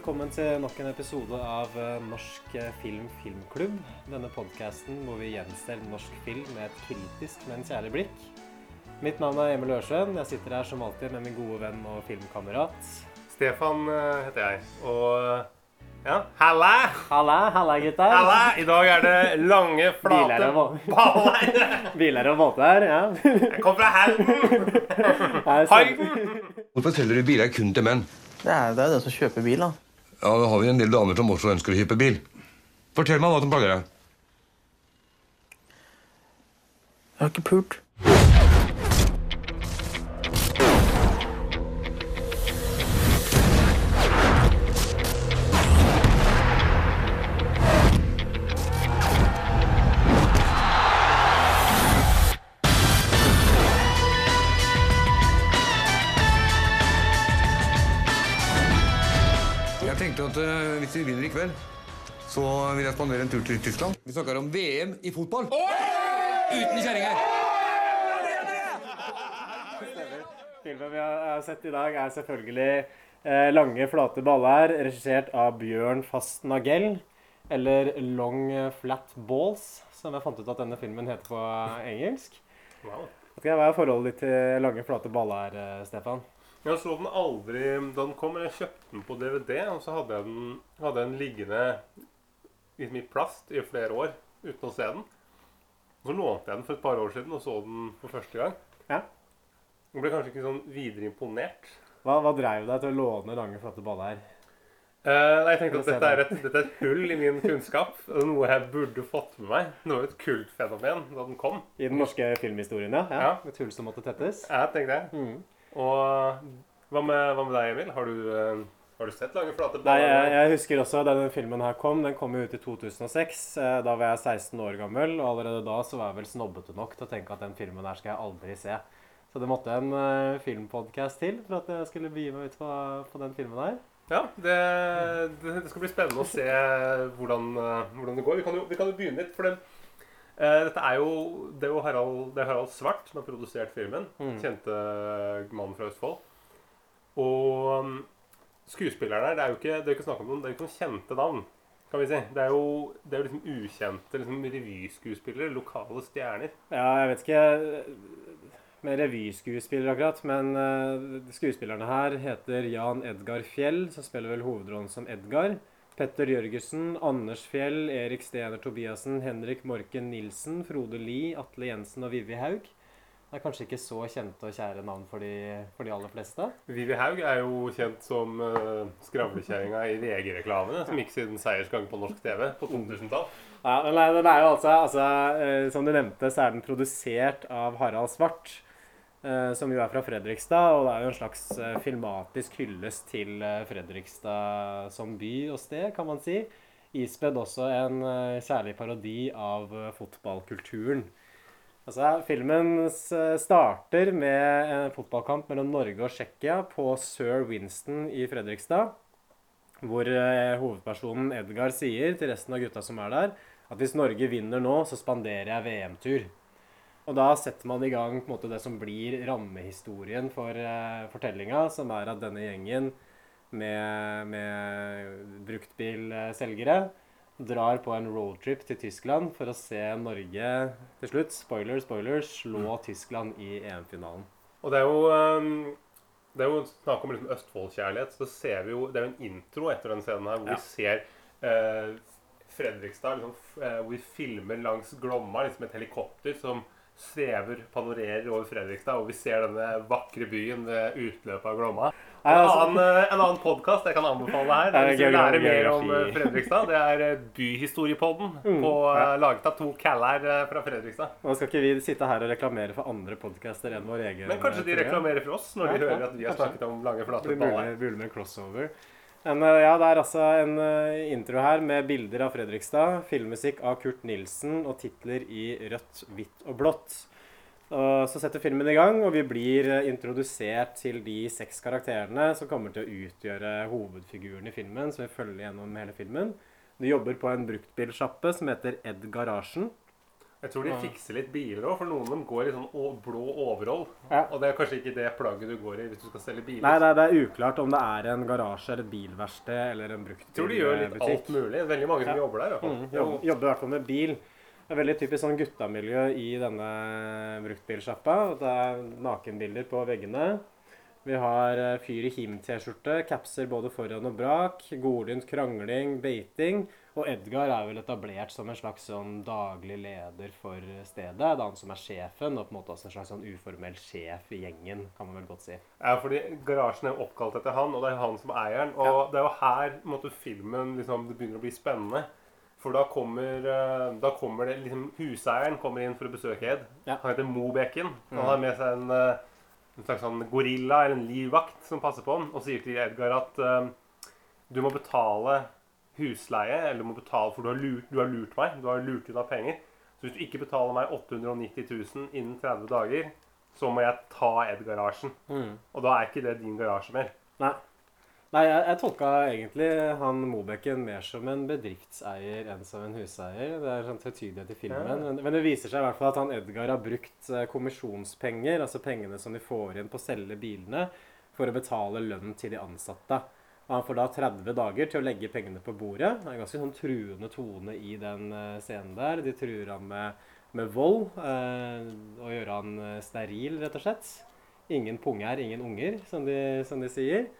Velkommen til nok en episode av eh, Norsk eh, Film Filmklubb. Denne podkasten hvor vi gjenser norsk film med et kritisk, men kjærlig blikk. Mitt navn er Emil Ørsøen. Jeg sitter her som alltid med min gode venn og filmkamerat. Stefan eh, heter jeg. Og ja, halla! Halla, halla gutter. Halla! I dag er det lange, flate og baller. Biler og båter, ja. Jeg kom fra Halden. Her Halden. Hvorfor selger du biler kun til menn? Det er det er den som kjøper bil, da. Ja, da har vi en del damer som også ønsker å kjøpe bil. Fortell meg hva som plager deg. Jeg har ikke pult. At eh, hvis vi vinner i kveld, så vil jeg spandere en tur til Tyskland. Vi snakker om VM i fotball. Uten kjerringer. Filmen vi har har sett i dag, er selvfølgelig eh, 'Lange, flate baller', regissert av Bjørn Fast Nagell. Eller 'Long Flat Balls', som jeg fant ut at denne filmen heter på engelsk. Wow. Hva er forholdet ditt til 'Lange, flate baller', eh, Stefan? Jeg så den aldri da den kom, men jeg kjøpte den på DVD. Og så hadde jeg den, hadde jeg den liggende liksom i plast i flere år uten å se den. Og så lånte jeg den for et par år siden og så den for første gang. Ja. Jeg ble kanskje ikke sånn videre imponert. Hva, hva dreiv deg til å låne 'Lange, flate baller'? Eh, nei, jeg tenkte at dette er, et, dette er et hull i min kunnskap. Noe jeg burde fått med meg. Det var et kultfenomen da den kom. I den norske filmhistorien, ja. Ja. Et hull som måtte tettes. Ja, tenkte jeg. Mm. Og hva med, hva med deg, Emil? Har du, eh, har du sett Lange flate Nei, jeg, jeg husker også da denne filmen her kom. Den kom jo ut i 2006. Eh, Da var jeg 16 år gammel, og allerede da så var jeg vel snobbete nok til å tenke at den filmen her skal jeg aldri se. Så det måtte en uh, filmpodkast til for at jeg skulle begi meg ut på, på den filmen her. Ja, det, det, skal bli spennende å se hvordan, eh, hvordan det går. Vi kan jo, vi kan jo begynne litt, for eh, dette er jo, det er jo Harald, det er Harald Svart som har produsert filmen. Mm. Kjente mannen fra Østfold. Og skuespilleren skuespillerne her, det er jo ikke, det er ikke snakk om noen, det er ikke noen kjente navn. kan vi si. Det er jo, det er jo liksom ukjente liksom revyskuespillere, lokale stjerner. Ja, jeg vet ikke eh, med revyskuespiller akkurat, men eh, skuespillerne her heter Jan Edgar Fjell, som spiller vel hovedrollen som Edgar. Petter Jørgensen, Anders Fjell, Erik Stener Tobiassen, Henrik Morken Nilsen, Frode Lie, Atle Jensen og Vivi Haug. Det er kanskje ikke så kjente og kjære navn for de, for de aller fleste. Vivi Haug er jo kjent som uh, skravlekjerringa i VG-reklamene, som gikk siden seiersgang på norsk TV på 2000-tall. Ja, men nei, den er jo altså, altså uh, Som du nevnte, så er den produsert av Harald Svart. Eh, som jo er fra Fredrikstad. Og det er jo en slags eh, filmatisk hyllest til eh, Fredrikstad som by og sted, kan man si. Ispedd også en kjærlig parodi av fotballkulturen. Altså, Filmen starter med en fotballkamp mellom Norge og Tsjekkia på Sir Winston i Fredrikstad. Hvor hovedpersonen Edgar sier til resten av gutta som er der, at hvis Norge vinner nå, så spanderer jeg VM-tur. Og da setter man i gang på en måte det som blir rammehistorien for uh, fortellinga, som er at denne gjengen med, med bruktbilselgere drar på en roadtrip til Tyskland for å se Norge til slutt, spoiler, spoiler, slå Tyskland i EM-finalen. Og det er jo um, Det er jo snakk om liksom Østfold-kjærlighet. Så ser vi jo Det er jo en intro etter den scenen her hvor Ja. vi ser eh, Fredrikstad liksom, eh, Hvor vi filmer langs Glomma liksom et helikopter som svever, panorerer over Fredrikstad. Og vi ser denne vakre byen ved utløpet av Glomma. En altså- annen, eh, en annen podkast jeg kan anbefale her, hvis du vil lære mer om eh, Fredrikstad, det er eh, Byhistoriepodden. Mm, på. Laget av to caller fra Fredrikstad. Nå skal ikke vi sitte her og reklamere for andre podcaster enn vår egen. Men kanskje de reklamerer for oss når de hører at vi har snakket om lange, Det flate blir baller. mulig, mulig med en crossover. Men eh, ja, det er altså en eh, intro her med bilder av Fredrikstad, filmmusikk av Kurt Nilsen og titler i rødt, hvitt og blått. Så setter filmen i gang, og vi blir eh, introdusert til de seks karakterene som kommer til å utgjøre hovedfiguren i filmen, som vi følger gjennom hele filmen. De jobber på en bruktbilsjappe som heter Ed Garasjen. Jeg tror de fikser litt biler òg, for noen av dem går i sånn blå overhold. Ja. Og det er kanskje ikke det plagget du går i hvis du skal selge biler. Nei, er, det er uklart om det er en garasje eller et bilverksted eller en Jeg tror de gjør litt butikk. alt mulig. Veldig mange som Ja. jobber der. fall. Mm, jobber, jobber i hvert fall med bil. Det er veldig typisk sånn guttamiljø i denne bruktbilsjappa. Det er nakenbilder på veggene. Vi har eh, fyr i Him-T-skjorte, capser både foran og brak, godlynt krangling, beiting. Og Edgar er vel etablert som en slags sånn daglig leder for stedet. Det er han som er sjefen, og på en måte også en slags sånn uformell sjef i gjengen, kan man vel godt si. Ja, fordi Garasjen er oppkalt etter han, og det er han som er eieren. Og det er jo her måte, filmen liksom, det begynner å bli spennende. For da kommer, eh, da kommer det liksom Huseieren kommer inn for å besøke Ed. Ja. Han heter Mobekken. Han har med seg en, eh, en slags sånn gorilla eller en livvakt som passer på han, og sier til Edgar at eh, du må betale husleie, eller du må betale for du har lurt, du har lurt meg. Du har lurt unna penger. Så hvis du ikke betaler meg 890 000 innen 30 dager, så må jeg ta Ed-garasjen. Og da er ikke det din garasje mer. Nei. Nei, jeg, jeg tolka egentlig han Mobekken mer som en bedriftseier enn som en huseier. Det er sånn tvetydighet i filmen. Ja. Men, men det viser seg i hvert fall at han Edgar har brukt eh, kommisjonspenger, altså pengene som de får inn på å selge bilene, for å betale lønn til de ansatte. Han får da 30 dager til å legge pengene på bordet. Det er en ganske sånn truende tone i den eh, scenen der. De truer han med, med vold eh, og gjøre han eh, steril, rett og slett. Ingen punger, ingen unger, som de, som de sier.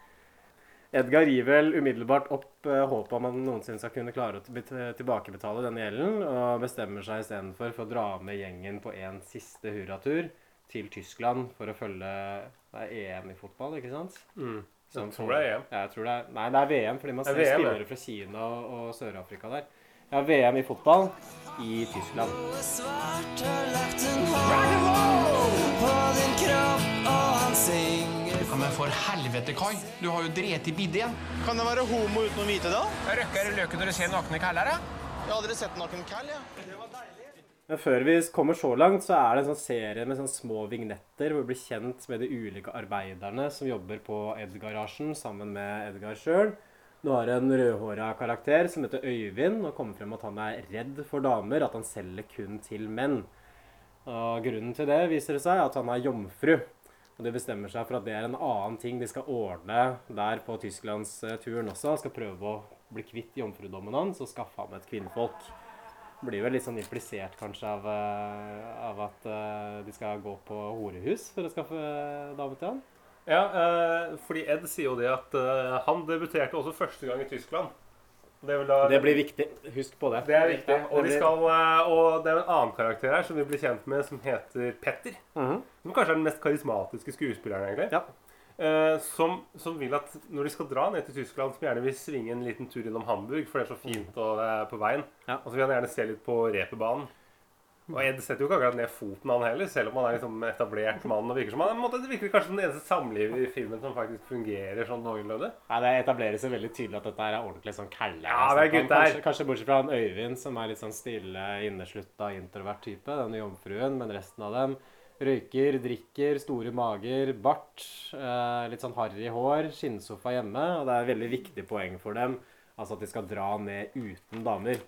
Edgar gir vel umiddelbart opp eh, håpet om han noensinne skal kunne klare å tilbakebetale denne gjelden, og bestemmer seg istedenfor for å dra med gjengen på en siste hurratur til Tyskland for å følge er EM i fotball, ikke sant? Mm. Som Jeg tror det er EM. Ja, jeg tror det er, nei, det er VM, fordi man ser er VM, spillere fra Kina og, og Sør-Afrika der. Ja, VM i fotball i Tyskland. Ja, men for helvete, Kai. Du har jo drept i bidden. Kan det være homo uten å vite det? Røkker løken når du ser nakne kæller? Jeg har aldri sett naken kall, jeg. Men før vi kommer så langt, så er det en sånn serie med sånne små vignetter hvor vi blir kjent med de ulike arbeiderne som jobber på Ed-garasjen sammen med Edgar sjøl. Nå har en rødhåra karakter som heter Øyvind, og kommer frem at han er redd for damer, at han selger kun til menn. Og Grunnen til det viser det seg at han er jomfru. Og de bestemmer seg for at det er en annen ting de skal ordne der på Tysklandsturen også. Skal prøve å bli kvitt jomfrudommen hans og skaffe ham et kvinnfolk blir vel litt sånn implisert kanskje av, eh, av at eh, de skal gå på horehus for å skaffe eh, dame til han. Ja, fordi Ed sier jo det at han debuterte også første gang i Tyskland. Det, da, Det blir viktig. Husk på det. Det er viktig. Og, blir- skal, og det er en annen karakter her som vi blir kjent med, som heter Petter. Mhm. Som kanskje er den mest karismatiske skuespilleren, egentlig. Ja. Eh, som, som vil at når de skal dra ned til Tyskland, som gjerne vil svinge en liten tur innom Hamburg, for det er så fint og det er på veien, Ja. og så vil han gjerne se litt på reperbanen. Og Ed setter jo ikke akkurat ned foten, han heller, selv om han er liksom etablert mann. og virker som han, Det virker kanskje som den eneste samlivet i filmen som faktisk fungerer sånn noenlunde. Nei, Det etableres jo veldig tydelig at dette her er ordentlig sånn kælle. Ja, det er gutter. Kanskje, kanskje bortsett fra han Øyvind, som er litt sånn stille, inneslutta, introvert type. Denne jomfruen. Men resten av dem røyker, drikker, store mager, bart, eh, litt sånn harry hår, skinnsofa hjemme. Og det er et veldig viktig poeng for dem altså at de skal dra ned uten damer.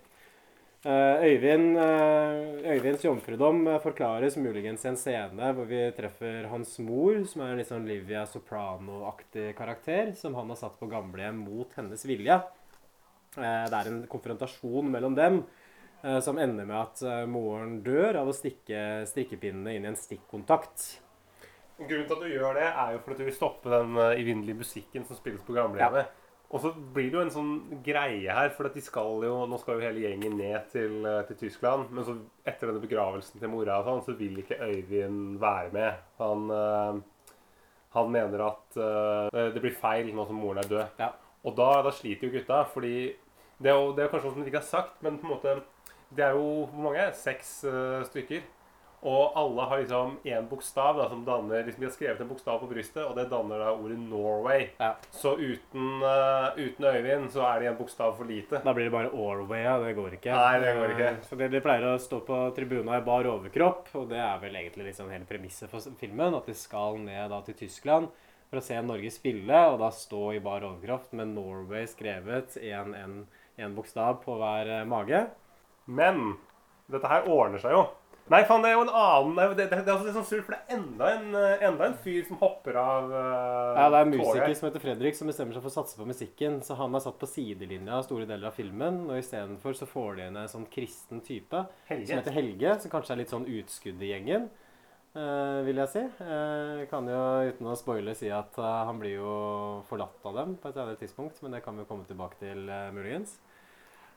Eh, Øyvind, eh, Øyvinds jomfrudom forklares muligens i en scene hvor vi treffer hans mor, som er en litt sånn Livia Soprano-aktig karakter, som han har satt på gamlehjem mot hennes vilje. Det er en konfrontasjon mellom dem som ender med at eh, moren dør av å stikke strikkepinnene inn i en stikkontakt. Grunnen til at du gjør det, er jo for at du vil stoppe den eh, evinnelige musikken som spilles på gamlehjemmet. Og så blir det jo en sånn greie her, for at de skal jo, nå skal jo hele gjengen ned til, eh, til Tyskland. Men så etter denne begravelsen til mora og sånn, så vil ikke Øyvind være med. Han, øh, han mener at øh, det blir feil nå som moren er død. Ja. Og da, da sliter jo gutta, fordi det er jo det er kanskje noe som de ikke har sagt, men på en måte Det er jo hvor mange? Seks uh, stykker. Og alle har liksom én bokstav da, som danner liksom De har skrevet en bokstav på brystet, og det danner da ordet Norway. Ja. Så uten, uh, uten Øyvind så er det en bokstav for lite. Da blir det bare Orway, ja. Det går ikke. Nei, det går ikke. Eh, Så de, de pleier å stå på tribuna i bar overkropp, og det er vel egentlig liksom hele premisset for filmen. At de skal ned da til Tyskland for å se Norge spille, og da stå i bar overkropp med Norway skrevet én bokstav på hver mage. Men dette her ordner seg jo. Nei, faen, det er jo en annen Det, det, det, det er også litt sånn surt, for det er enda en, eh, enda en fyr som hopper av uh, Ja, det er en musiker som heter Fredrik som bestemmer seg for å satse på musikken. Så han er satt på sidelinja av store deler av filmen, og istedenfor så får de inn en sånn kristen type som heter Helge, som kanskje er litt sånn utskudd i gjengen, Uh, vil jeg si. Uh, kan jo uten å spoile si at uh, han blir jo forlatt av dem på et senere tidspunkt, men det kan vi jo komme tilbake til muligens.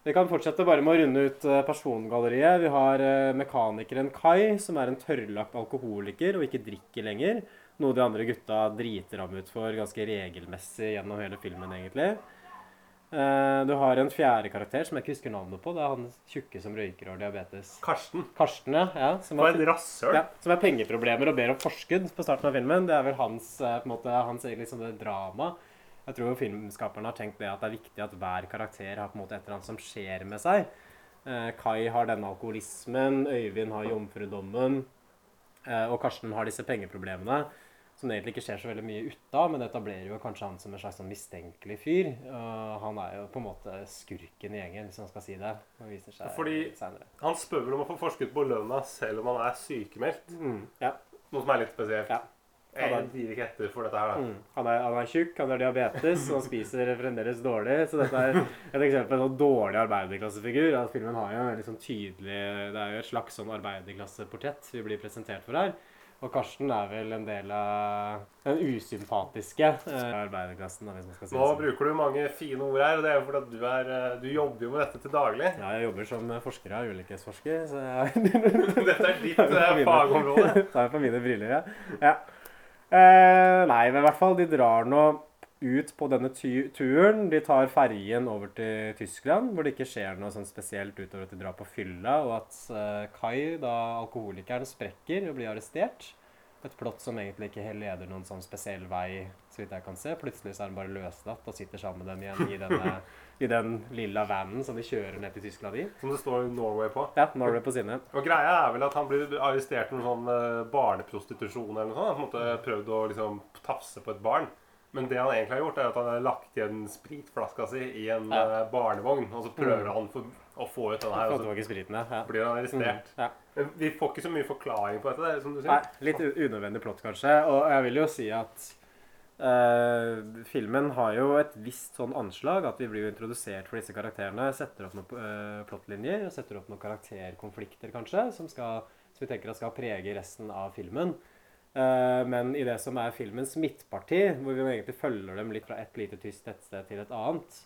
Vi kan fortsette bare med å runde ut eh, persongalleriet. Vi har eh, mekanikeren Kai, som er en tørrlagt alkoholiker og ikke drikker lenger. Noe de andre gutta driter ham ut for ganske regelmessig gjennom hele filmen, egentlig. Eh, Du har en fjerde karakter som jeg ikke husker navnet på. Det er han tjukke som røyker og har diabetes. Karsten. Karsten, ja. ja som, har, et rasshøl. ja, som har pengeproblemer og ber om forskudd på starten av filmen. Det er vel hans, på en måte, hans egentlig sånn drama. Jeg tror filmskaperne har tenkt det at det er viktig at hver karakter har på en måte et eller annet som skjer med seg. Eh, Kai har denne alkoholismen, Øyvind har jomfrudommen, eh, og Karsten har disse pengeproblemene. Som det egentlig ikke skjer så veldig mye ut av, men det etablerer jo kanskje han som en slags sånn mistenkelig fyr. Og han er jo på en måte skurken i gjengen, hvis man skal si det. Fordi-. Han spør vel om å få forskudd på lønna selv om han er sykemeldt. Mm, ja. Noe som er litt spesielt. Ja. Jeg gir ikke etter for dette her, da. Mm. Han, er, han er tjukk, han har diabetes, og han spiser fremdeles dårlig. Så dette er et eksempel på en sånn dårlig arbeiderklassefigur. At filmen har jo en sånn tydelig Det er jo et slags sånn arbeiderklasseportrett vi blir presentert for her. Og Karsten er vel en del av den usympatiske eh, arbeiderklassen, hvis man skal si Nå det sånn. bruker du mange fine ord her, og det er jo fordi at du, er, eh, du jobber jo med dette til daglig. Ja, jeg jobber som forsker her, ulikhetsforsker, så jeg Dette er ditt eh, fagområde. Tar jeg på mine briller, ja. ja. Eh, nei, men i hvert fall, de drar nå ut på denne tu turen. De tar ferjen over til Tyskland, hvor det ikke skjer noe sånn spesielt utover at de drar på fylla, og at eh, Kai, da alkoholikeren, sprekker og blir arrestert. Et plott som egentlig ikke leder noen sånn spesiell vei, så vidt jeg kan se. Plutselig så er han bare løslatt og sitter sammen med dem igjen i, denne, i den lilla vanen som de kjører ned til Tyskland i. Som det står Norway på. Ja, Norway på sine. Og greia er vel at han blir arrestert for noe sånn eh, barneprostitusjon eller noe sånt. Han måtte prøvd å liksom tafse på et barn. Men det han egentlig har gjort, er at han har lagt igjen spritflaska si i en Ja. eh, barnevogn. Og så prøver han for, å få ut denne her, Få tilbake spriten, ja. ja. blir han arrestert. Ja. Men vi får ikke så mye forklaring på dette, det som du sier. Nei, litt unødvendig plott, kanskje. Og jeg vil jo si at uh, filmen har jo et visst sånn anslag, at vi blir jo introdusert for disse karakterene. Setter opp noen uh, plottlinjer og setter opp noen karakterkonflikter, kanskje, som, skal, som vi tenker at skal prege resten av filmen. Eh, men i det som er filmens midtparti, hvor vi egentlig følger dem litt fra et lite tyst tettsted til et annet,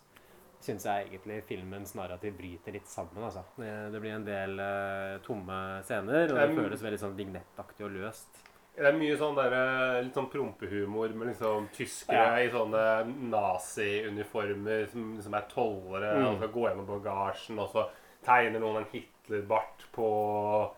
syns jeg egentlig filmens narrativ bryter litt sammen. altså. Det, det blir en del uh, tomme scener, og det Um, føles veldig sånn vignettaktig og løst. Det er mye sånn der, eh, litt sånn prompehumor med liksom tyskere Ja. i sånne nazi-uniformer som, som er tollere Mm. og skal gå gjennom bagasjen, og så tegner noen en Hitlerbart på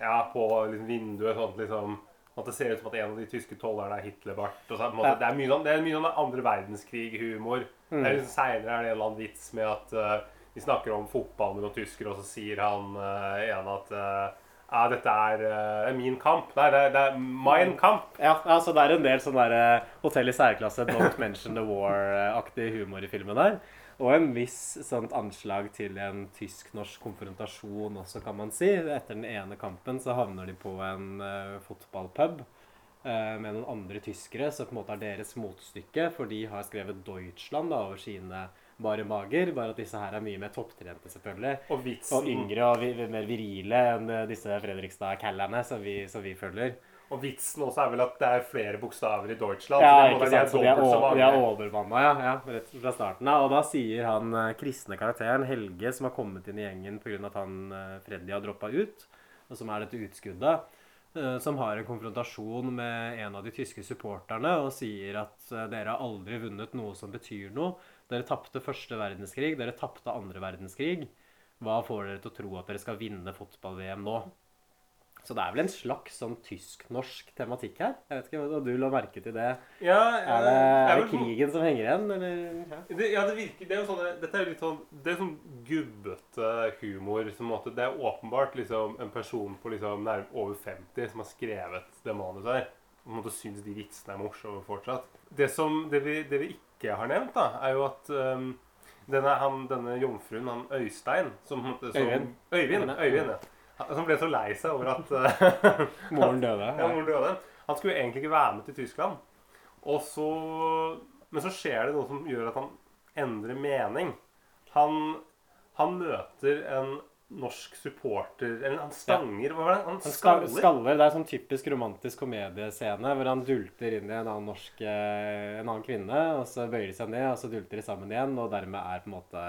ja, på liksom vinduet. sånn liksom at det ser ut som at en av de tyske tollerne er Hitlerbart. Og så, måte, Ja. det, er mye sånn, det er mye sånn andre verdenskrig-humor. Mm. Det er liksom Seinere er det en eller annen vits med at uh, de snakker om fotball med noen tyskere, og så sier han uh, ene at uh, ja, dette er uh, min kamp. Nei, det er, det er min kamp. Ja, altså det er en del sånn der uh, hotell i særklasse, don't mention the war-aktig humor i filmen der. Og en viss sånt anslag til en tysk-norsk konfrontasjon også, kan man si. Etter den ene kampen så havner de på en uh, fotballpub uh, med noen andre tyskere, som på en måte er deres motstykke, for de har skrevet Deutschland da, over sine bare mager. Bare at disse her er mye mer topptrente, selvfølgelig. Og Og yngre og vi, mer virile enn eh, disse Fredrikstad-callerne som, som vi følger. Og vitsen også er vel at det er flere bokstaver i Deutschland. Ja, så det ikke sant. Så de er, så de er overmanna, ja. ja. Rett fra starten av. Og da sier han eh, kristne karakteren Helge, som har kommet inn i gjengen pga. at han eh, Freddy har droppa ut, og som er dette utskuddet, eh, som har en konfrontasjon med en av de tyske supporterne og sier at dere har aldri vunnet noe som betyr noe. Dere tapte første verdenskrig, dere tapte andre verdenskrig. Hva får dere til å tro at dere skal vinne fotball-VM nå? Så det er vel en slags sånn tysk-norsk tematikk her. Jeg vet ikke om du la merke til det. Ja, Er det, er det krigen som henger igjen, eller? Ja. Det, ja, det virker det er jo sånn, Dette er jo litt sånn Det er sånn gubbete humor. Som, måte, det er åpenbart liksom, en person på liksom, nærm over 50 som har skrevet det manuset her. Og på en måte syns de vitsene er morsomme fortsatt. Det, som, det, vi, det vi ikke har nevnt, da, er jo at um, denne, han, denne jomfruen, han Øystein som, som, Øyvind. Øyvind, Øyvind ja. Han- Som ble så lei seg over at uh, Moren døde. ja, moren døde. Han skulle egentlig ikke være med til Tyskland. Og så, men så skjer det noe som gjør at han endrer mening. Han, han møter en norsk supporter Eller han stanger Hva var det? Han Han skaller. skaller. Det er sånn typisk romantisk komediescene hvor han dulter inn i en annen norsk eh, En annen kvinne, og så bøyer de seg ned, og så dulter de sammen igjen, og dermed er på en måte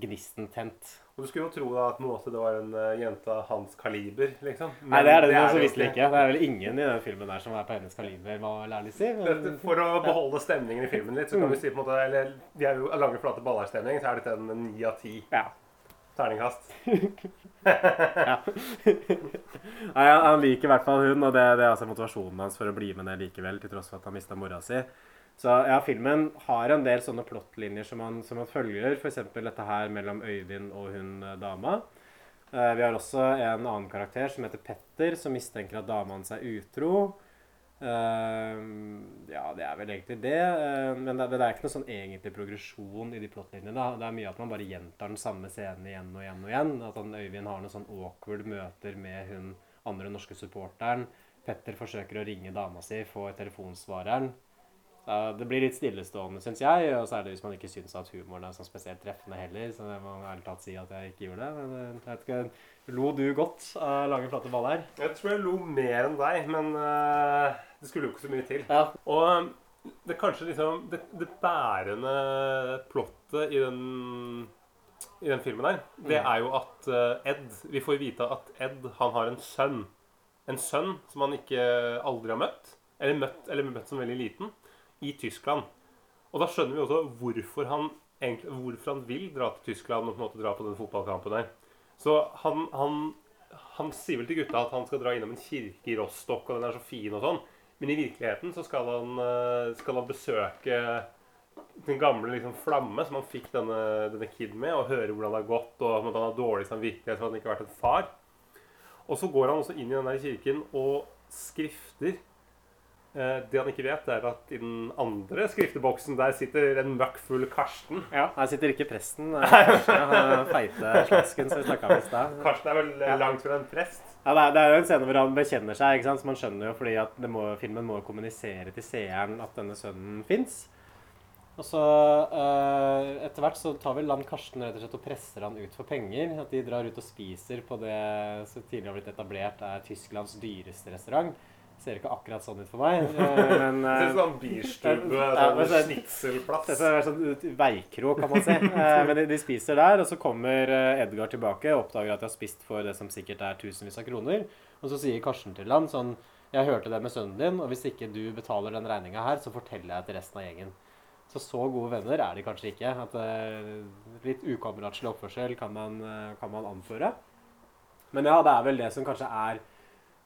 gnisten tent. Og du skulle jo tro da at måte det var en uh, jente av hans kaliber, liksom. Men Nei, det er det, det det ikke. Det er vel ingen i den filmen der som er på hennes kaliber, hva vel ærlig si. Men, for å beholde stemningen i filmen litt, så kan vi si på en måte Eller vi er jo lange, flate baller-stemning, så er dette en ni av ti ja. terningkast. Nei, han, han liker i hvert fall hun, og det, det er altså motivasjonen hans for å bli med ned likevel, til tross for at han mista mora si. Så ja, filmen har en del sånne plottlinjer som man, som man følger. F.eks. dette her mellom Øyvind og hun eh, dama. Eh, vi har også en annen karakter som heter Petter, som mistenker at dama hans er utro. Eh, ja, det er vel egentlig det. eh, men det, det er ikke noe sånn egentlig progresjon i de plottlinjene. Det er mye at man bare gjentar den samme scenen igjen og igjen og igjen. At han, Øyvind har noen sånn awkward møter med hun andre norske supporteren. Petter forsøker å ringe dama si, får telefonsvareren. Det blir litt stillestående, syns jeg. Og særlig hvis man ikke syns at humoren er sånn spesielt treffende heller. Så jeg må ærlig talt si at jeg ikke gjorde det. Men eh, jeg vet ikke, lo du godt av lange, flate baller? Jeg tror jeg lo mer enn deg, men uh, det skulle jo ikke så mye til. Ja. Og um, det kanskje liksom det, det bærende plottet i den, i den filmen her, det Mm. er jo at eh, Ed Vi får vite at Ed han har en sønn. En sønn som han ikke aldri har møtt. Eller møtt, eller møtt som veldig liten. I Tyskland. Og da skjønner vi også hvorfor han, egentlig, hvorfor han vil dra til Tyskland og på en måte dra på den fotballkampen der. Så han, han, han sier vel til gutta at han skal dra innom en kirke i Rostock, og den er så fin og sånn. Men i virkeligheten så skal han, eh, skal han besøke den gamle liksom, flamme som han fikk denne, denne kiden med, og høre hvordan det har gått, og at han har dårlig samvittighet for at han ikke har vært en far. Og så går han også inn i den der kirken og skrifter. Eh, det han ikke vet, er at i den andre skrifteboksen der sitter en møkkfull Karsten. Ja, Her sitter ikke presten. Karsten Kanskje, feite slasken som vi snakka om i stad. Karsten er vel eh, Ja. langt fra en prest. Ja, det er, er jo en scene hvor han bekjenner seg, ikke sant? så man skjønner jo fordi at det må, filmen må kommunisere til seeren at denne sønnen fins. Og så eh, etter hvert så tar vel Land Karsten rett og slett og presser han ut for penger. At de drar ut og spiser på det som tidligere har blitt etablert er Tysklands dyreste restaurant. Ser ikke akkurat sånn ut for meg, eh, men Det eh, er sånn bierstube, Ja, sånn snitselplass. Det er sånn veikro, kan man si. Eh, Men de, de spiser der, og så kommer eh, Edgar tilbake og oppdager at de har spist for det som sikkert er tusenvis av kroner. Og så sier Karsten til han sånn Jeg hørte det med sønnen din, og hvis ikke du betaler den regninga her, så forteller jeg til resten av gjengen. Så så gode venner er de kanskje ikke. At Litt ukameratslig oppførsel kan man, kan man anføre. Men ja, det er vel det som kanskje er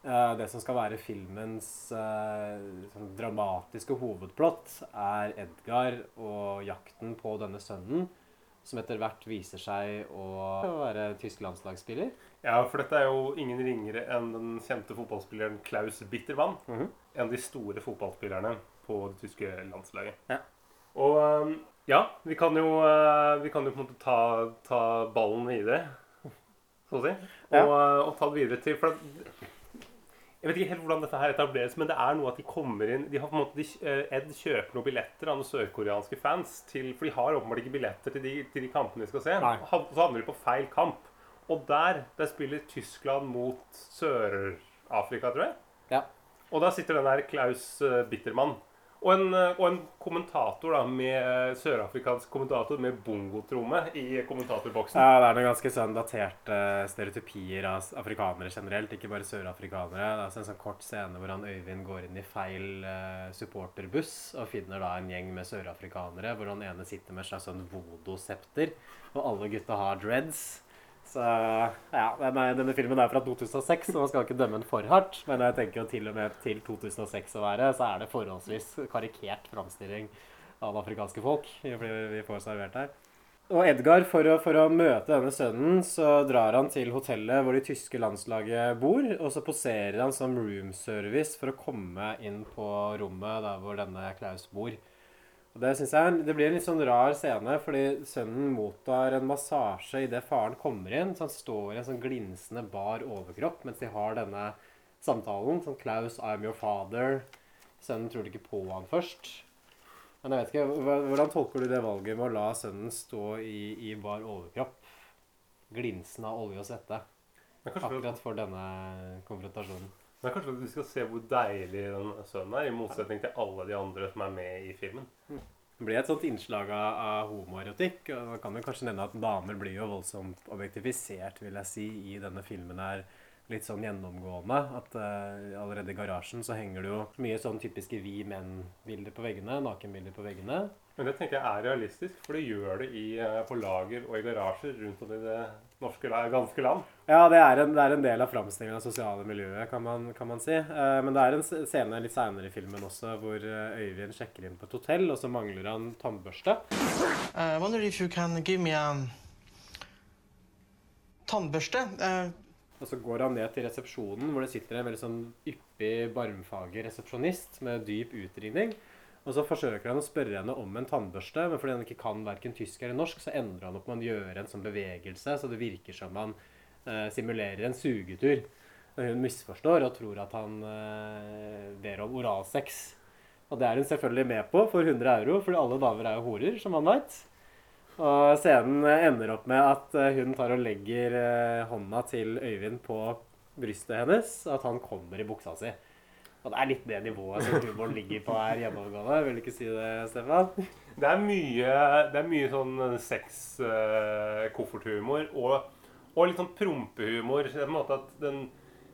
det som skal være filmens eh, sånn dramatiske hovedplott, er Edgar og jakten på denne sønnen, som etter hvert viser seg å være tysk landslagsspiller. Ja, for dette er jo ingen ringere enn den kjente fotballspilleren Klaus Bittermann. Mhm. En av de store fotballspillerne på det tyske landslaget. Ja. Og um, ja, vi kan jo, uh, vi kan jo på en måte ta, ta ballen videre, så å si. Og, Ja. og ta det videre til For at, jeg vet ikke helt hvordan dette her etableres, men det er noe at de kommer inn de har på en måte, de, uh, Ed kjøper noen billetter av noen sørkoreanske fans, til, for de har åpenbart ikke billetter til de, til de kampene de skal se. Nei. Så havner de på feil kamp. Og der, der spiller Tyskland mot Sør-Afrika, tror jeg. Ja. Og da sitter den der Klaus eh, Bittermann. Og en, eh, og en kommentator da, med eh, sørafrikansk kommentator med bongotromme i kommentatorboksen. Ja, det er noen ganske sånn daterte stereotypier av afrikanere generelt, ikke bare sørafrikanere. Det er altså en sånn kort scene hvor han Øyvind går inn i feil eh, supporterbuss og finner da en gjeng med sørafrikanere, hvor han ene sitter med et slags sånn voodoo-septer, og alle gutta har dreads. Ja, denne, denne filmen er fra 2006, så man skal ikke dømme den for hardt. Men jeg tenker jo til og med til 2006 å være, så er det forholdsvis karikert framstilling av afrikanske folk. Vi får servert her. Og Edgar, for å, for å møte denne sønnen, så drar han til hotellet hvor det tyske landslaget bor. Og så poserer han som roomservice for å komme inn på rommet der hvor denne Klaus bor. Og Det synes jeg det blir en litt sånn rar scene, fordi sønnen mottar en massasje idet faren kommer inn. Så han står i en sånn glinsende bar overkropp mens de har denne samtalen. Sånn 'Klaus, I'm your father'. Sønnen tror ikke på han først. Men jeg vet ikke, Hvordan tolker du det valget med å la sønnen stå i, i bar overkropp? Glinsende av olje og svette. Akkurat for denne konfrontasjonen. Men kanskje vi skal se hvor deilig den sønnen er, i motsetning til alle de andre som er med i filmen. Det blir et sånt innslag av homoerotikk. og Man kan jo kanskje nevne at damer blir jo voldsomt objektifisert, vil jeg si, i denne filmen her. Litt sånn gjennomgående. At uh, allerede i garasjen så henger det jo mye sånn typiske vi menn-bilder på veggene. Nakenbilder på veggene. Men det tenker jeg er realistisk, for det gjør det i, eh, på lager og i garasjer rundt om i det norske ganske land. Ja, det er en, det er en del av framstillingen av sosiale miljøet, kan man, kan man si. Uh, men det er en scene litt seinere i filmen også hvor Øyvind sjekker inn på et hotell, og så mangler han tannbørste. Uh, wonder if you can give me a tannbørste. Og så går han ned til resepsjonen, hvor det sitter en veldig sånn yppig, barmfager resepsjonist med dyp utringning. Og så forsøker han å spørre henne om en tannbørste, men fordi han ikke kan verken tysk eller norsk, så endrer han opp med å gjøre en sånn bevegelse, så det virker som han eh, simulerer en sugetur. Og hun misforstår og tror at han eh, ber om oralsex. Og det er hun selvfølgelig med på for 100 euro, fordi alle damer er jo horer, som man veit. Og scenen ender opp med at eh, hun tar og legger eh, hånda til Øyvind på brystet hennes, og at han kommer i buksa si. Og det er litt det nivået som humoren ligger på her gjennomgående. Vil du ikke si det, Stefan? Det er mye, det er mye sånn sex-kofferthumor og, og litt sånn prompehumor. På en måte at den,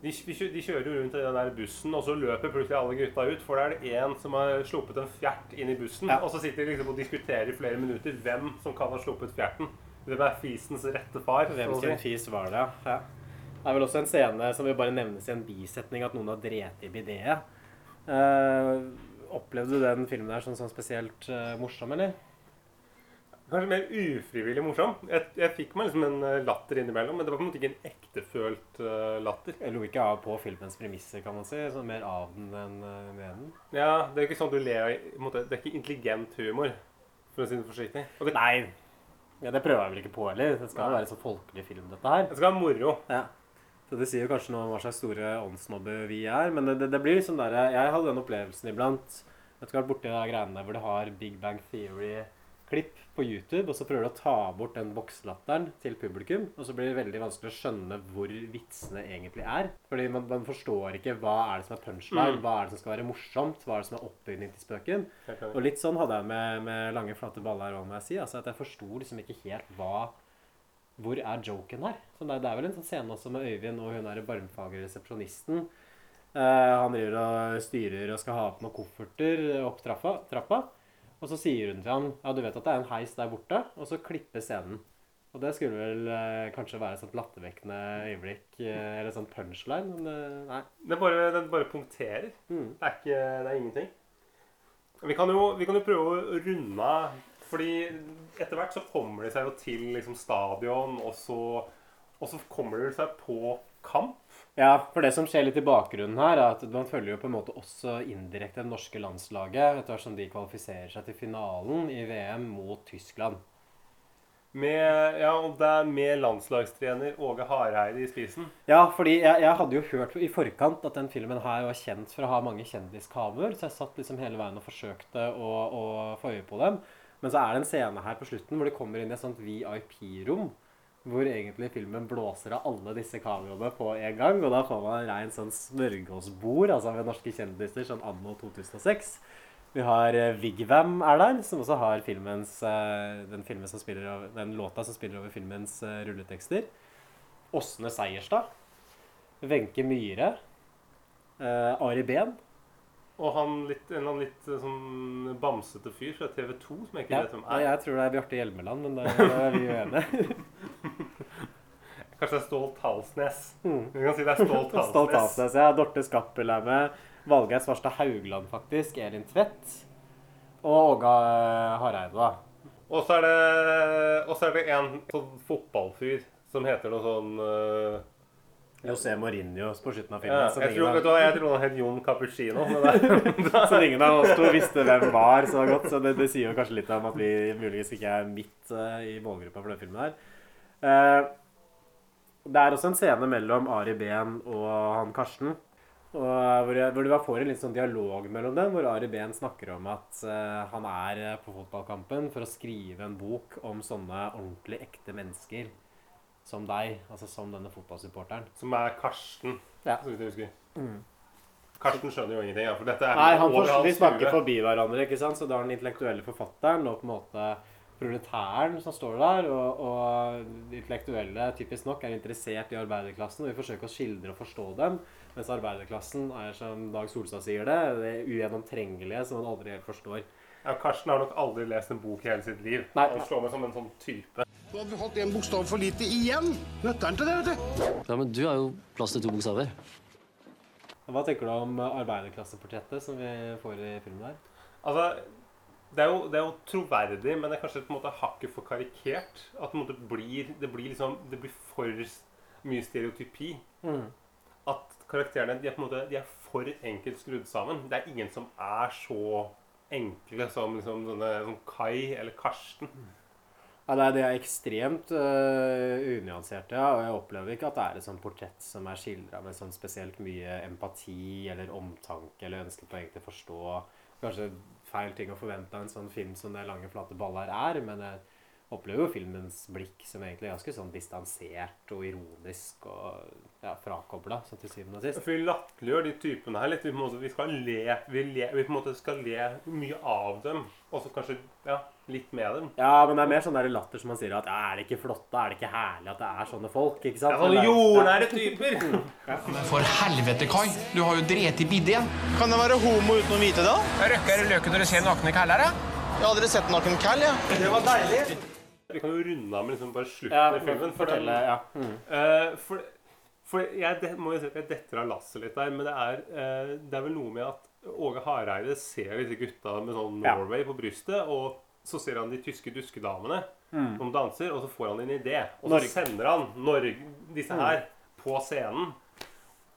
de, de kjører jo rundt i den der bussen, og så løper plutselig alle gutta ut. For da er det en som har sluppet en fjert inn i bussen, Ja. og så sitter de liksom og diskuterer i flere minutter hvem som kan ha sluppet fjerten. Hvem er fisens rette far? Hvem sin si. fis var det? Ja. Det er vel også en scene som vil bare nevnes i en bisetning, at noen har drept i bidet. Uh, opplevde du den filmen der som sånn spesielt uh, morsom, eller? Kanskje mer ufrivillig morsom. Jeg, jeg fikk meg liksom en eh, latter innimellom, men det var på en måte ikke en ektefølt uh, latter. Jeg lo ikke av på filmens premisser, kan man si. Sånn mer av den enn uh, med den. Ja, Det er ikke sånn du ler av Det er ikke intelligent humor, for å si det forsiktig. Det, Nei, ja, det prøver jeg vel ikke på heller. Det skal jo være så folkelig film, dette her. det skal være moro. Ja. Så det sier jo kanskje noe om hva slags store åndsnobber vi er. Men det, det, det blir liksom der Jeg hadde den opplevelsen iblant. Vet du hva, borti de greiene der hvor det har Big Bang Theory-klipp på YouTube, og så prøver du å ta bort den bokslatteren til publikum, og så blir det veldig vanskelig å skjønne hvor vitsene egentlig er. Fordi man, man forstår ikke hva er det som er punchline, hva er det som skal være morsomt, hva er det som er oppbygning til spøken. Og litt sånn hadde jeg med, med lange, flate baller òg, må jeg si. Altså at jeg forsto liksom ikke helt hva Hvor er joken her? Så det, det er vel en sånn scene også med Øyvind og hun derre barmfagre resepsjonisten. Eh, han driver og styrer og skal ha opp noen kofferter opp trappa, trappa. Og så sier hun til han ja, du vet at det er en heis der borte, og så klipper scenen. Og det skulle vel eh, kanskje være et sånt lattervekkende øyeblikk, eh, eller et sånt punchline, men eh, nei. Det bare, den bare punkterer. Mm. Det er ikke det er ingenting. Vi kan, jo, vi kan jo prøve å runde av, fordi etter hvert så kommer de seg jo til liksom stadion, og så, og så kommer de seg på kamp. Ja, for det som skjer litt i bakgrunnen her, er at man følger jo på en måte også indirekte det norske landslaget etter hvert som de kvalifiserer seg til finalen i VM mot Tyskland. Med, ja, og det er med landslagstrener Åge Hareide i spisen. Ja, fordi jeg, jeg hadde jo hørt i forkant at den filmen her var kjent for å ha mange kjendiskameraer, så jeg satt liksom hele veien og forsøkte å, å få øye på dem. Men så er det en scene her på slutten hvor de kommer inn i et sånt VIP-rom. Hvor egentlig filmen blåser av alle disse kameraene på en gang. Og da får man rein sånn smørgåsbord altså med norske kjendiser sånn anno 2006. Vi har eh, Vigvam er der, som også har filmens, eh, den, filmen som over, den låta som spiller over filmens eh, rulletekster. Åsne Seierstad. Wenche Myhre. eh, Ari Behn. Og han litt, en eller annen litt sånn bamsete fyr fra TV 2 som jeg ikke Ja, vet hvem er. jeg tror det er Bjarte Hjelmeland, men da er vi uenige. Kanskje det er Stolt Halsnes. Vi kan si det er Stolt Halsnes. Stolt Halsnes, ja. Dorte Skappel er med. Valgeir Svarstad Haugland, faktisk. Elin Tvedt. Og Åga Hareide, da. Og så er det, også er det en sånn fotballfyr som heter noe sånn uh, José Mourinho på slutten av filmen. Ja, jeg, tror, du jeg tror han het Jon Cappuccino. Så ingen av oss to visste hvem var så godt. Så det, det sier jo kanskje litt om at vi muligens ikke er midt uh, i målgruppa for den filmen her. Eh, det er også en scene mellom Ari Behn og han Karsten. Og hvor, jeg, hvor du får en litt sånn dialog mellom dem, hvor Ari Behn snakker om at uh, han er eh, på fotballkampen for å skrive en bok om sånne ordentlig ekte mennesker som deg. Altså som denne fotballsupporteren. som er Karsten, Ja. så vidt jeg husker. Karsten skjønner jo ingenting, ja, for dette er Nei, han får, de snakker forbi hverandre, ikke sant? Så da er den intellektuelle forfatteren og på en måte proletæren som står der, og, og de intellektuelle typisk nok er interessert i arbeiderklassen, og vi forsøker å skildre og forstå dem, mens arbeiderklassen er, som Dag Solstad sier det, det ugjennomtrengelige som man aldri helt forstår. Ja, Karsten har nok aldri lest en bok i hele sitt liv. Nei. Han slår meg som en sånn type. Du hadde hatt en bokstav for lite igjen. Nøtteren til det, vet du. Ja, men du har jo plass til to bokstaver. Hva tenker du om arbeiderklasseportrettet som vi får i filmen der? Altså, det er, jo, det er jo troverdig, men det er kanskje på en måte hakket for karikert. At måte blir, det blir liksom Det blir for mye stereotypi. At karakterene de er på en måte De er for enkelt skrudd sammen. Det er ingen som er så enkle som liksom sånne som Kai eller Karsten. Ja, det er, det er ekstremt øh, unyanserte, ja, og jeg opplever ikke at det er et sånt portrett som er skildra med sånn spesielt mye empati eller omtanke eller ønske på å forstå Kanskje feil ting å forvente av en sånn film som det lange, flate baller er, men jeg opplever jo filmens blikk som egentlig ganske sånn distansert og ironisk og ja, frakobla, sånn til syvende og sist. For vi latterliggjør de typene her litt. Vi, på en måte, vi skal le Vi, le, vi på en måte skal le mye av dem, og så kanskje ja, litt med dem. Ja, men det er mer sånn der latter som man sier at ja, er det ikke flott, da? Er det ikke herlig at det er sånne folk? ikke sant? Ja, sånne er- jordnære typer! For helvete, Kai. Du har jo drept i igjen. Kan jeg være homo uten å vite det? Røkker løken når du ser nakne kæller, da? Jeg har aldri sett naken kæll, jeg. Det var deilig. Vi kan jo runde av med liksom bare slutten Ja, i filmen. For, den, ja. Mm. Uh, for, for jeg det, må jo si at jeg detter av lasset litt der, men det er, uh, det er vel noe med at Åge Hareide ser disse gutta med sånn Ja. Norway på brystet, og så ser han de tyske duskedamene Mm. som danser, og så får han en idé. Og Norge. så sender han Norge, disse her på scenen.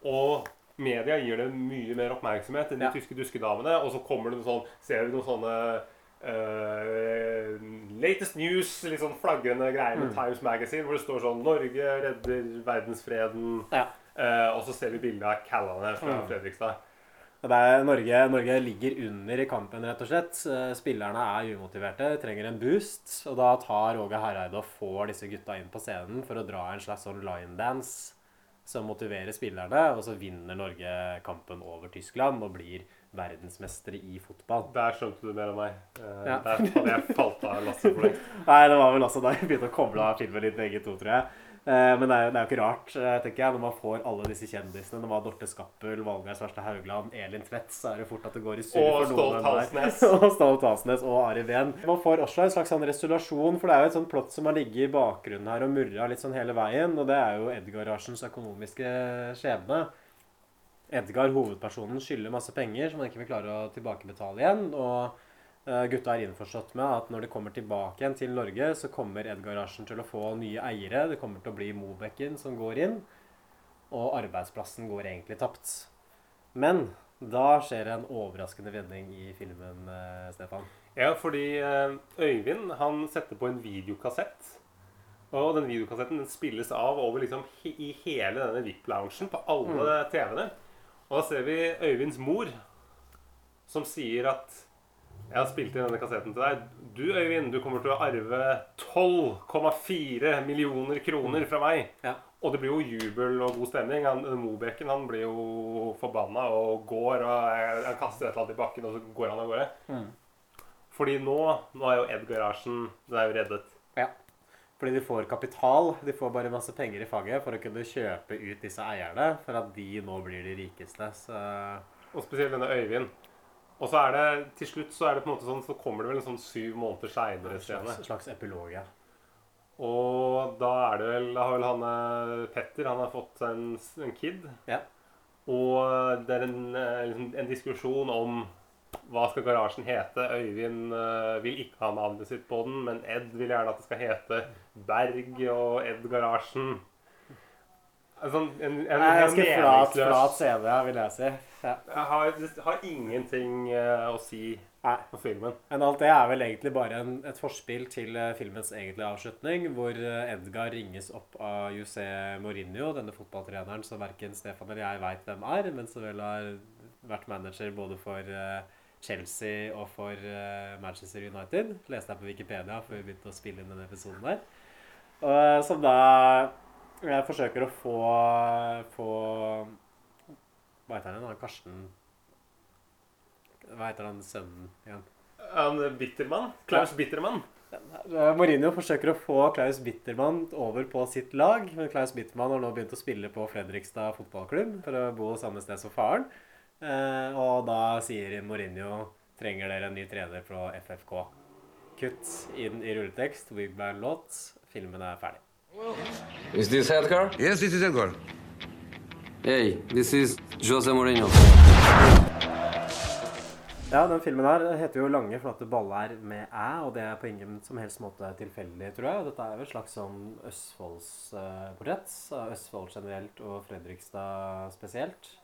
Og media gir det mye mer oppmerksomhet enn de Ja. tyske duskedamene. Og så kommer det noe sånn, ser vi noen sånne eh, latest news, litt sånn flagrende greier med Times Magazine, hvor det står sånn 'Norge redder verdensfreden'. Ja. Uh, og så ser vi bilde av Callane fra Mm. Fredrikstad. Det Norge, Norge ligger under i kampen, rett og slett. Eh, Spillerne er umotiverte, trenger en boost. Og da tar Åge Hareide og får disse gutta inn på scenen for å dra en slags sånn line dance som motiverer spillerne. Og så vinner Norge kampen over Tyskland og blir verdensmestere i fotball. Der skjønte du mer enn meg. Eh, Ja. Der hadde jeg falt av lasset for lengst. Nei, det var vel også da jeg begynte å koble av filmen litt begge to, tror jeg. Eh, Men det er, jo, det er jo ikke rart, eh, tenker jeg, når man får alle disse kjendisene. Når man har Dorte Skappel, Valgeir Svarstad Haugland, Elin Tvedt, så er det fort at det går i surr for noen. Halsnes. og Stolt Halsnes og Ari Ven. Man får også en slags sånn resolusjon, for det er jo et sånt plott som har ligget i bakgrunnen her og murra litt sånn hele veien, og det er jo Edgar Arsens økonomiske skjebne. Edgar, hovedpersonen, skylder masse penger som han ikke vil klare å tilbakebetale igjen. og Gutta er innforstått med at når de kommer tilbake igjen til Norge, så kommer Edgarasjen til å få nye eiere. Det kommer til å bli Mobekken som går inn, og arbeidsplassen går egentlig tapt. Men da skjer en overraskende vending i filmen, eh, Stefan. Ja, fordi eh, Øyvind han setter på en videokassett. Og den videokassetten den spilles av over liksom i hele denne VIP-loungen på alle TV-ene. Og da ser vi Øyvinds mor som sier at jeg har spilt inn denne kassetten til deg. Du, Øyvind, du kommer til å arve 12,4 millioner kroner fra meg. Ja. Og det blir jo jubel og god stemning. Han, Mobeken han blir jo forbanna og går og han kaster et eller annet i bakken, og så går han av gårde. Fordi nå, nå er jo Ed-garasjen Den er jo reddet. Ja. Fordi de får kapital. De får bare masse penger i fanget for å kunne kjøpe ut disse eierne, for at de nå blir de rikeste. Så Og spesielt denne Øyvind. Og så er det til slutt så er det på en måte sånn, så kommer det vel en sånn syv måneder seinere scene. slags, epilog, ja. Og da er det vel Da har vel han eh, Petter Han har fått en, en kid. Ja. Og det er en, eh, liksom, en diskusjon om hva skal garasjen hete. Øyvind eh, vil ikke ha navnet sitt på den, men Ed vil gjerne at det skal hete Berg og Ed Altså, en, en, Nei, Ganske flat, flat CD, vil jeg si. Ja. Jeg har, det har ingenting uh, å si Nei. på filmen. Men alt det er vel egentlig bare en, et forspill til eh, filmens egentlige avslutning, hvor eh, Edgar ringes opp av José Mourinho, denne fotballtreneren som verken Stefan eller jeg veit hvem er, men som vel har vært manager både for Chelsea og for Manchester United. Leste jeg på Wikipedia før vi begynte å spille inn denne episoden der. Som da eh, forsøker å få, få Hva heter han? Karsten Hva heter han sønnen igjen? Han Bittermann. Klaus Bittermann. Mourinho forsøker å få Klaus Bittermann over på sitt lag. Men Klaus Bittermann har nå begynt å spille på Fredrikstad fotballklubb for å bo samme sted som faren. Eh, og da sier Mourinho trenger dere en ny trener fra FFK. Kutt inn i rulletekst, Wigband-låt. Filmen er ferdig. Is this Edgar? Yes, this is Edgar. Hey, this is José Mourinho. Ja, den filmen her heter jo 'Lange, flate baller med æ', og det er på ingen som helst måte tilfeldig, tror jeg. Dette er jo et slags sånn Østfoldsportrett Uh, Østfold generelt og Fredrikstad spesielt.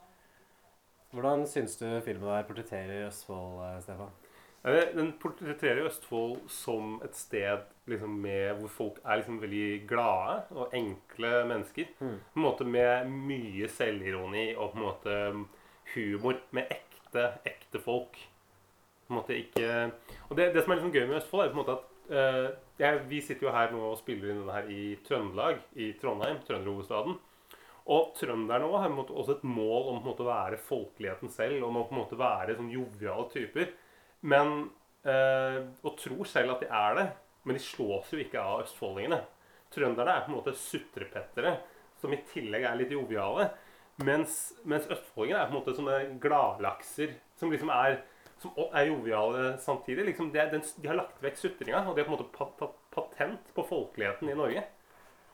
Hvordan syns du filmen der portretterer Østfold, eh, Stefan? Den portretterer Østfold som et sted liksom, med, hvor folk er liksom veldig glade og enkle mennesker. Mm. På en måte Med mye selvironi og på en måte humor. Med ekte, ekte folk. På en måte ikke Og det, det som er liksom gøy med Østfold, er på en måte at uh, jeg, Vi sitter jo her nå og spiller inn denne her i Trøndelag, i Trondheim, trønderhovedstaden. Og trønderne også har på en måte også et mål om på en måte å være folkeligheten selv. Om å på en måte være sånn joviale typer. Men eh, Og tror selv at de er det. Men de slås jo ikke av østfoldingene. Trønderne er på en måte sutrepettere som i tillegg er litt joviale. Mens, mens østfoldingene er på en måte sånne gladlakser som liksom er som er joviale samtidig. Liksom det, den, de har lagt vekk sutringa, og de har på en måte pat, pat, patent på folkeligheten i Norge.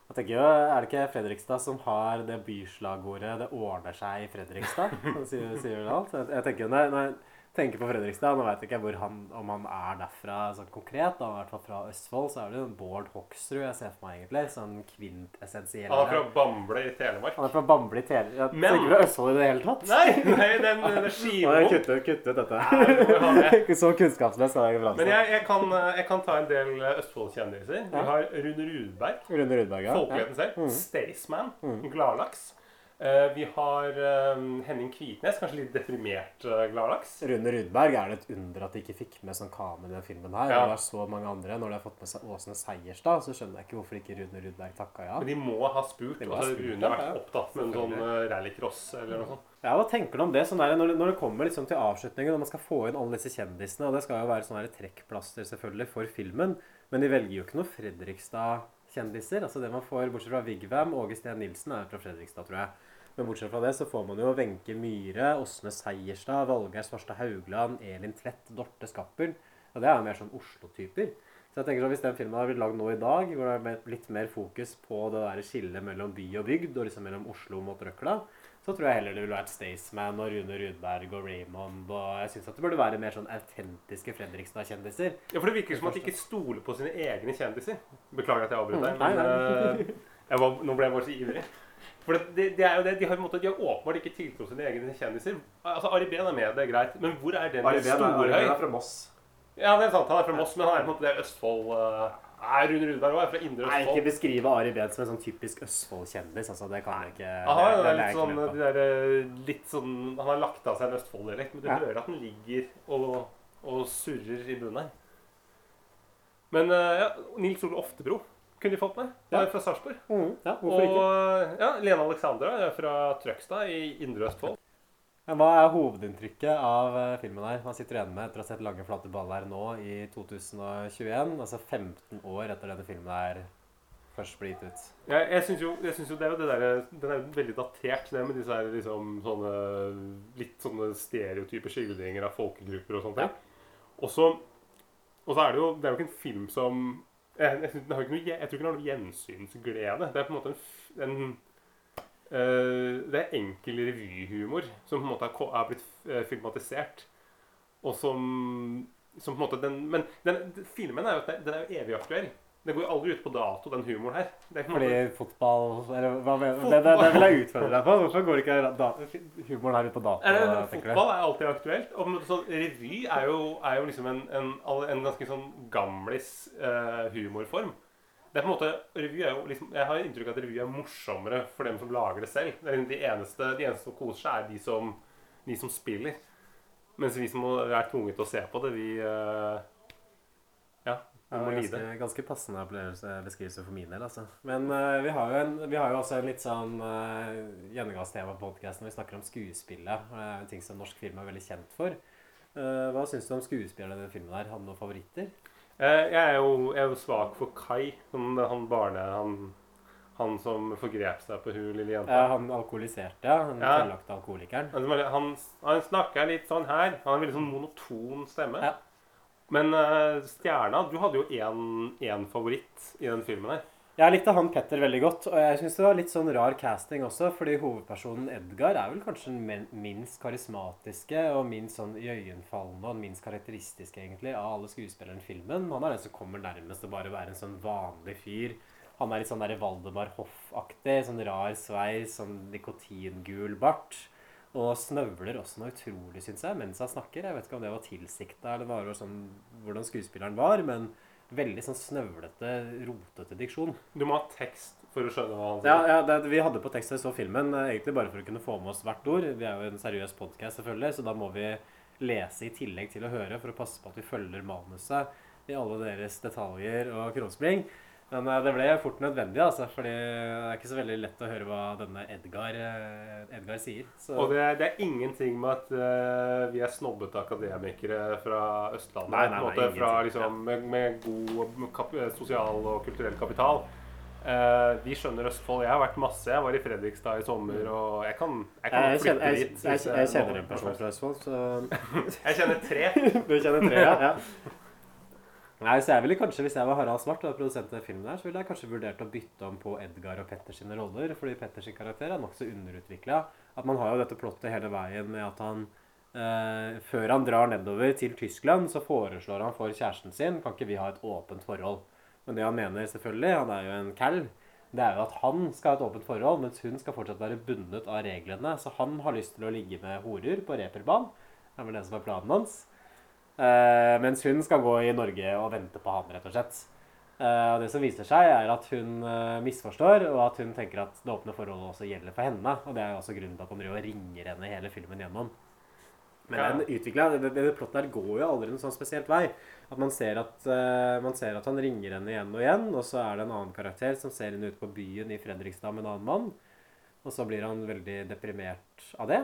Jeg tenker jo, Er det ikke Fredrikstad som har det byslagordet 'Det ordner seg i Fredrikstad'? sier, sier vel alt. Jeg, tenker nei jeg tenker på Fredrikstad Nå jeg ikke hvor han, om han er derfra sånn konkret. Da, I hvert fall fra Østfold. Så er det Bård Hoksrud jeg ser for meg, egentlig. Sånn kvintessensiell. Han er fra Bamble i Telemark. Han er fra Bamble i Telemark. Jeg Men- tenker på Østfold i det hele tatt? Nei, nei den, den jeg skiva kuttet, kuttet dette. Nei, det. Ikke så kunnskapsløs er jeg ikke Men jeg, jeg, kan, jeg kan ta en del Østfold-kjendiser. Vi har Rune Rudberg. Rune Rudberg, ja. Folkeligheten selv. Mm. Staysman. Mm. Gladlaks. Eh, vi har eh, Henning Kvitnes. Kanskje litt deprimert eh, gladlaks. Rune Rudberg er det et under at de ikke fikk med sånn Kame i den filmen her. Ja. Og det er så mange andre. Når de har fått med seg Åsne Seierstad, så skjønner jeg ikke hvorfor ikke Rune Rudberg takka ja. Men de må ha spurt. Må ha har spurt, Rune har vært ja. opptatt med en sånn rallycross eller noe sånt. Ja, Hva tenker du om det sånn der, når, det, når det kommer liksom til avslutningen, og man skal få inn alle disse kjendisene, og det skal jo være sånne trekkplaster selvfølgelig for filmen, men de velger jo ikke noe Fredrikstad-kjendiser. Altså det man får, Bortsett fra Vigvam, Åge Steen Nilsen er fra Fredrikstad, tror jeg. Men bortsett fra det så får man jo Wenche Myhre, Åsne Seierstad, Valgeir Svarstad Haugland, Elin Tvedt, Dorte Skappel. Og det er jo mer sånn Oslo-typer. Så jeg tenker sånn, Hvis den filmen hadde blitt lagd nå i dag, hvor det er litt mer fokus på det der skillet mellom by og bygd, og liksom mellom Oslo mot Røkla, så tror jeg heller det ville vært Staysman og Rune Rudberg og Raymond. Og jeg syns det burde være mer sånn autentiske Fredrikstad-kjendiser. Ja, for det virker som at de ikke stoler på sine egne kjendiser. Beklager at jeg avbryter deg, Mm, nei, men eh, jeg var, nå ble jeg bare så ivrig. For det, det, det er jo det, De har, måte, de har åpenbart ikke tiltro til sine egne kjendiser. Altså, Ari Behn er med, det er greit. Men hvor er den Storhøy? Er- Ari Behn er fra Moss. Ja, det er sant. Han er fra Moss, men han er på en måte det er Østfold Nei, Rune Rudberg òg er fra Indre Østfold. Nei, ikke beskrive Ari Behn som en sånn typisk Østfold-kjendis. altså Det kan jeg ikke Aha, det, det- det er litt sånn, de der, eh, litt sånn Han har lagt av seg en Østfold-dialekt, men du Ja. hører at den ligger og, og surrer i bunnen her. Men eh, ja, Nils Ole Oftebro kunne de fått med. Er fra Sarpsborg. Mm, ja, og ikke? ja, Lene Alexandra er fra Trøgstad i Indre Østfold. Hva er hovedinntrykket av eh, filmen her? Man sitter igjen med etter å ha sett Lange, flate baller nå i 2021, altså 15 år etter denne filmen her først ble gitt ut. Jeg, jeg syns jo, jo det er jo det der, Den er veldig datert, det med disse her liksom sånne litt sånne stereotype skildringer av folkegrupper og sånt. Ja. Og så er det jo Det er jo ikke en film som jeg, jeg, noe, jeg tror ikke den har noe gjensynsglede. Det er på en måte en, en uh, Det er enkel revyhumor som på en måte er, er blitt eh, filmatisert. Og som, som på en måte den, Men den, filmen er jo, den er jo evig aktuell. Det går jo aldri ut på dato, den humoren her. Det er Fordi måte, fotball eller, hva, men- det, det, det vil jeg utfordre deg på. Hvorfor går ikke da, humoren her ut på dato? Eller, fotball er alltid aktuelt. Og sånn, revy er jo, er jo liksom en, en, en ganske sånn gamlis uh, humorform. Det er på en måte, revy er jo liksom, Jeg har inntrykk av at revy er morsommere for dem som lager det selv. Det liksom de, eneste, de eneste som koser seg, er de som, de som spiller. Mens vi som er tvunget til å se på det, vi uh, Ja, Ja, det er ganske, ganske passende beskrivelse for min del. altså. Men uh, vi, har jo en, vi har jo også en litt sånn uh, gjennomgangstema på podkasten når vi snakker om skuespillet. Uh, en ting som norsk film er veldig kjent for. Uh, hva syns du om skuespillerne i den filmen? her? Hadde du noen favoritter? Jeg, er jo, jeg er jo svak for Kai. Sånn, han barne... Han, han som forgrep seg på hun lille jenta. Ja, han alkoholiserte, ja. Den Ja. tillagte alkoholikeren. Han, er- han, han snakker litt sånn her. Han har en veldig sånn monoton stemme. Ja. Men uh, Stjerna, du hadde jo én favoritt i den filmen her. Jeg likte han Petter veldig godt, og jeg syns det var litt sånn rar casting også, fordi hovedpersonen Edgar er vel kanskje den minst karismatiske og minst sånn iøynefallende og minst karakteristiske egentlig av alle skuespillerne i filmen. Han er den som kommer nærmest å bare være en sånn vanlig fyr. Han er litt sånn der Valdemar Hoff-aktig, sånn rar sveis, sånn nikotingul bart. Og snøvler også noe utrolig, syns jeg, mens han snakker. Jeg vet ikke om det var tilsikta eller bare sånn hvordan skuespilleren var, men veldig sånn snøvlete, rotete diksjon. Du må ha tekst for å skjønne hva han sier. Ja, ja det, vi hadde på tekst da vi så filmen, eh, egentlig bare for å kunne få med oss hvert ord. Vi er jo en seriøs podkast, selvfølgelig, så da må vi lese i tillegg til å høre for å passe på at vi følger manuset i alle deres detaljer og krumspring. Men eh, det ble fort nødvendig, altså, fordi det er ikke så veldig lett å høre hva denne Edgar, eh, Edgar sier. Så, Og det, det er ingenting med at uh, vi er snobbete akademikere fra Østlandet. Nei, nei, på en nei, fra, liksom, med, med god sosial og kulturell kapital. Uh, vi skjønner Østfold. Jeg har vært masse. Jeg var i Fredrikstad i sommer, og jeg kan, jeg kan jeg, flytte jeg, dit. jeg, kjenner en person fra Østfold, så Jeg kjenner tre. Du kjenner tre, ja? ja. Nei, så jeg ville kanskje, Hvis jeg var Harald Svart og produsent av filmen, her, så ville jeg kanskje vurdert å bytte om på Edgar og Petter sine roller. Fordi Petters karakter er nokså underutvikla. At man har jo dette plottet hele veien med at han eh, Før han drar nedover til Tyskland, så foreslår han for kjæresten sin Kan ikke vi ha et åpent forhold? Men det han mener, selvfølgelig, han er jo en cal, det er jo at han skal ha et åpent forhold, mens hun skal fortsatt være bundet av reglene. Så han har lyst til å ligge med horer på reperbanen. Det er vel det som er planen hans. Eh, mens hun skal gå i Norge og vente på han, rett og slett. Eh, og det som viser seg, er at hun eh, misforstår, og at hun tenker at det åpne forholdet også gjelder for henne. Og det er jo også grunnen til at han driver og ringer henne hele filmen gjennom. Men Ja. den utvikla, det, det, det plottet her går jo aldri en sånn spesielt vei. At man ser at, uh, man ser at han ringer henne igjen og igjen, og så er det en annen karakter som ser henne ute på byen i Fredrikstad med en annen mann. Og så blir han veldig deprimert av det.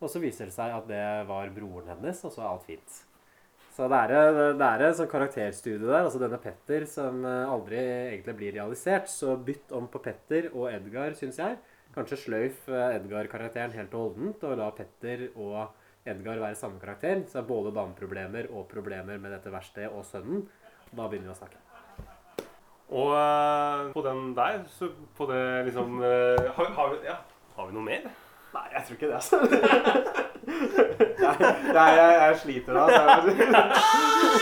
Og så viser det seg at det var broren hennes, og så er alt fint. Så det er, det er sånn karakterstudie der. altså Denne Petter som eh, aldri egentlig blir realisert. Så bytt om på Petter og Edgar, syns jeg. Kanskje sløyf eh, Edgar-karakteren helt og holdent, og la Petter og Edgar være samme karakter. Så er både dameproblemer og problemer med dette verkstedet og sønnen. Da begynner vi å snakke. Og eh, på den der, så på det liksom har, har, vi, ja, har vi noe mer? Nei, jeg tror ikke det, altså. Nei, jeg, jeg sliter da. Så jeg